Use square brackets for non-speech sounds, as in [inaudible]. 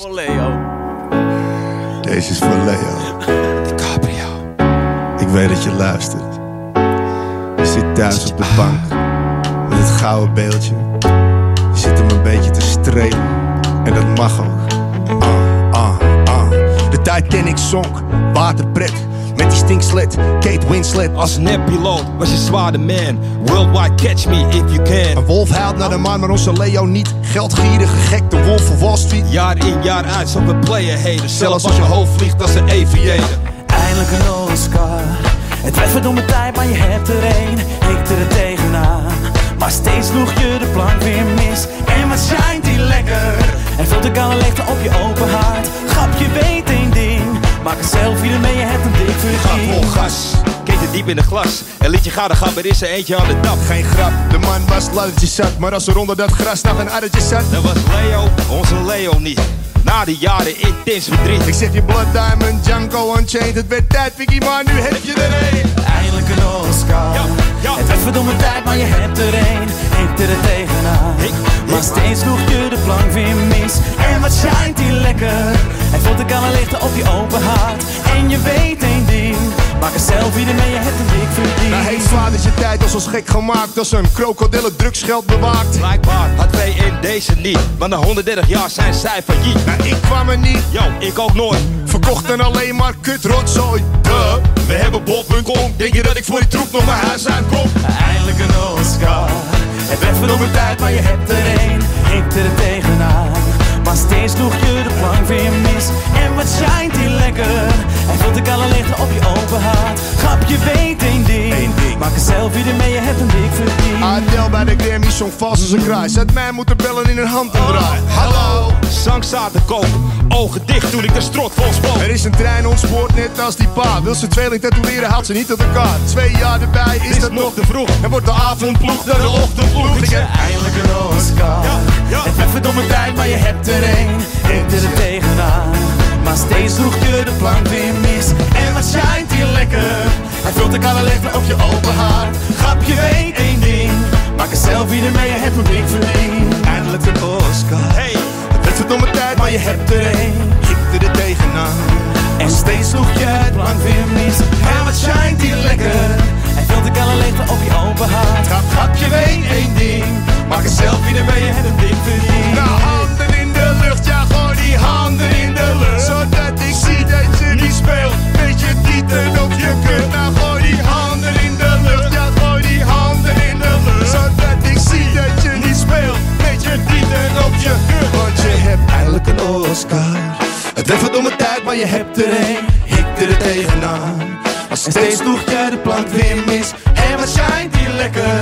Voor Leo. Deze is voor Leo. [laughs] Cabrio. Ik weet dat je luistert. Je zit thuis op de bank met het gouden beeldje. Je zit hem een beetje te strepen en dat mag ook. Ah, ah, ah. De Titanic zonk, waterpret. Met die stinksled, Kate Winslet. Als neppiloot was je zwaar de man. Worldwide catch me if you can. Een wolf huilt naar de maan, maar onze Leo niet. Geldgierige gek, de wolf van Wall Street. Jaar in jaar uit zo we player heden. Zelfs als je hoofd vliegt als een aviator. Eindelijk een Oscar. Het werd verdomme tijd, maar je hebt er één. Ik er tegenaan. Maar steeds sloeg je de plank weer mis. En wat schijnt die lekker. En vult de kale leegte op je open hart. Grap, je weet één ding. Maak een selfie ermee, je hebt een dik Ga vol gas. Keten diep in de glas. En liet je gaan, gaan er is er eentje aan de tap. Geen grap, de man was laddertje zat. Maar als er onder dat gras nog een addertje zat. Dat was Leo, onze Leo niet. Na die jaren intens verdriet. Ik zeg je Blood Diamond, Django Unchained. Het werd tijd, Vicky, maar nu heb je er één. Eindelijk een Oscar. Ja, ja. Het werd verdomme tijd, maar je hebt er één. Ik er tegenaan. Ik- maar ik- steeds sloeg je de plank weer mis. Lekker. Het voelt de kalle lichten op je open hart. En je weet één ding. Maak een selfie ermee, je hebt een dik verdiend. Nou, hey, zwaar is je tijd als ons gek gemaakt. Als een krokodillen drugsgeld bewaakt. Blijkbaar had wij in deze niet. Maar na 130 jaar zijn zij failliet. Nou, ik kwam er niet. Yo, ik ook nooit. Verkochten alleen maar kutrotzooi. Duh, we hebben bol.com. Denk je dat ik voor die troep nog mijn huis uitkom? Eindelijk een Oscar. Het werd verdomme tijd, maar je hebt er één. Ik er tegenaan. Maar steeds sloeg je de plank weer mis. En wat schijnt die lekker. Hij voelt de kale lichten op je open hart. Grap, je weet één ding. Eén ding. Maak een selfie ermee, je hebt een dik verdiend. Adel bij de Grammy song vals als een kraai. Zet mij moeten bellen in een hand en draai. Hallo. Zang zaten kopen. Ogen dicht toen ik de strot vol. Er is een trein ontspoord net als die pa. Wil ze tweeling tatoeëren, haalt ze niet uit elkaar. Twee jaar erbij, is, dat nog te vroeg? En wordt de avondploeg dan de ochtendploeg? Ik zeg, Eindelijk een Oscar. Ja, ja. Het werd verdomme tijd, maar je hebt er één. Ik er tegenaan. Maar steeds sloeg je de plank weer mis. En wat schijnt hier lekker. Hij vult de kale lichten op je open hart. Grap, je weet één ding. Maak een selfie ermee, je hebt een verdiend. Hebt er één. Ik er tegenaan. En steeds sloeg je het plank weer mis. En wat schijnt hier lekker. Hij vult de kale lichten op je open hart. Grap, grap, je één ding. Maak een selfie ermee, je hebt Het werd verdomme tijd, maar je hebt er één. Ik er tegenaan. Maar steeds sloeg je de plank weer mis. En wat schijnt hier lekker?